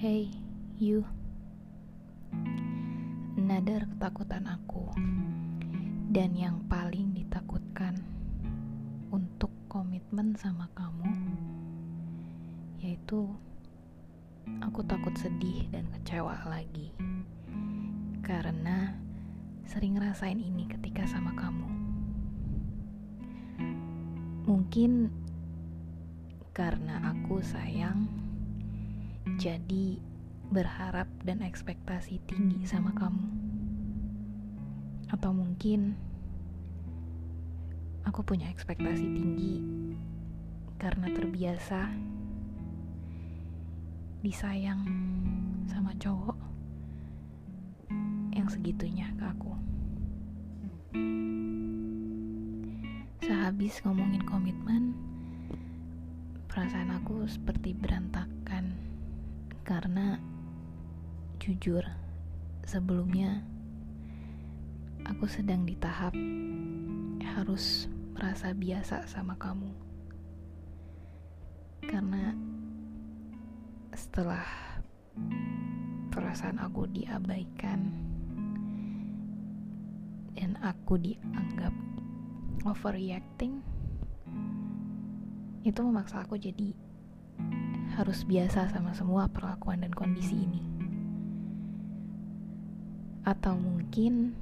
Hey, you. Nadar ketakutan aku dan yang paling ditakutkan untuk komitmen sama kamu yaitu aku takut sedih dan kecewa lagi karena sering ngerasain ini ketika sama kamu. Mungkin karena aku sayang jadi berharap dan ekspektasi tinggi sama kamu atau mungkin aku punya ekspektasi tinggi karena terbiasa disayang sama cowok yang segitunya ke aku. Sehabis ngomongin komitmen, perasaan aku seperti berantakan karena jujur sebelumnya aku sedang di tahap harus merasa biasa sama kamu. Karena setelah perasaan aku diabaikan dan aku dianggap overreacting, itu memaksa aku jadi harus biasa sama semua perlakuan dan kondisi ini. Atau mungkin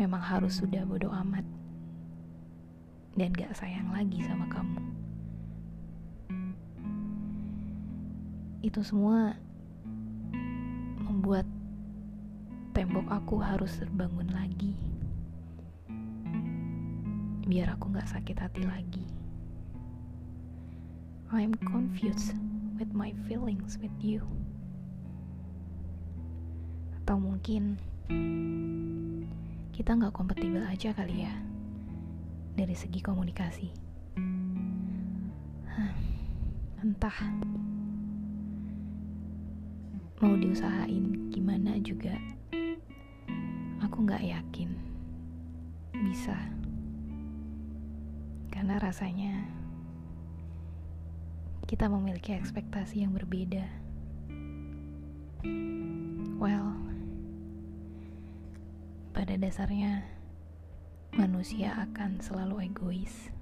memang harus sudah bodoh amat dan gak sayang lagi sama kamu. Itu semua membuat tembok aku harus terbangun lagi. Biar aku gak sakit hati lagi. I'm confused with my feelings with you. Atau mungkin kita nggak kompatibel aja kali ya dari segi komunikasi. Entah mau diusahain gimana juga, aku nggak yakin bisa karena rasanya kita memiliki ekspektasi yang berbeda. Well, pada dasarnya manusia akan selalu egois.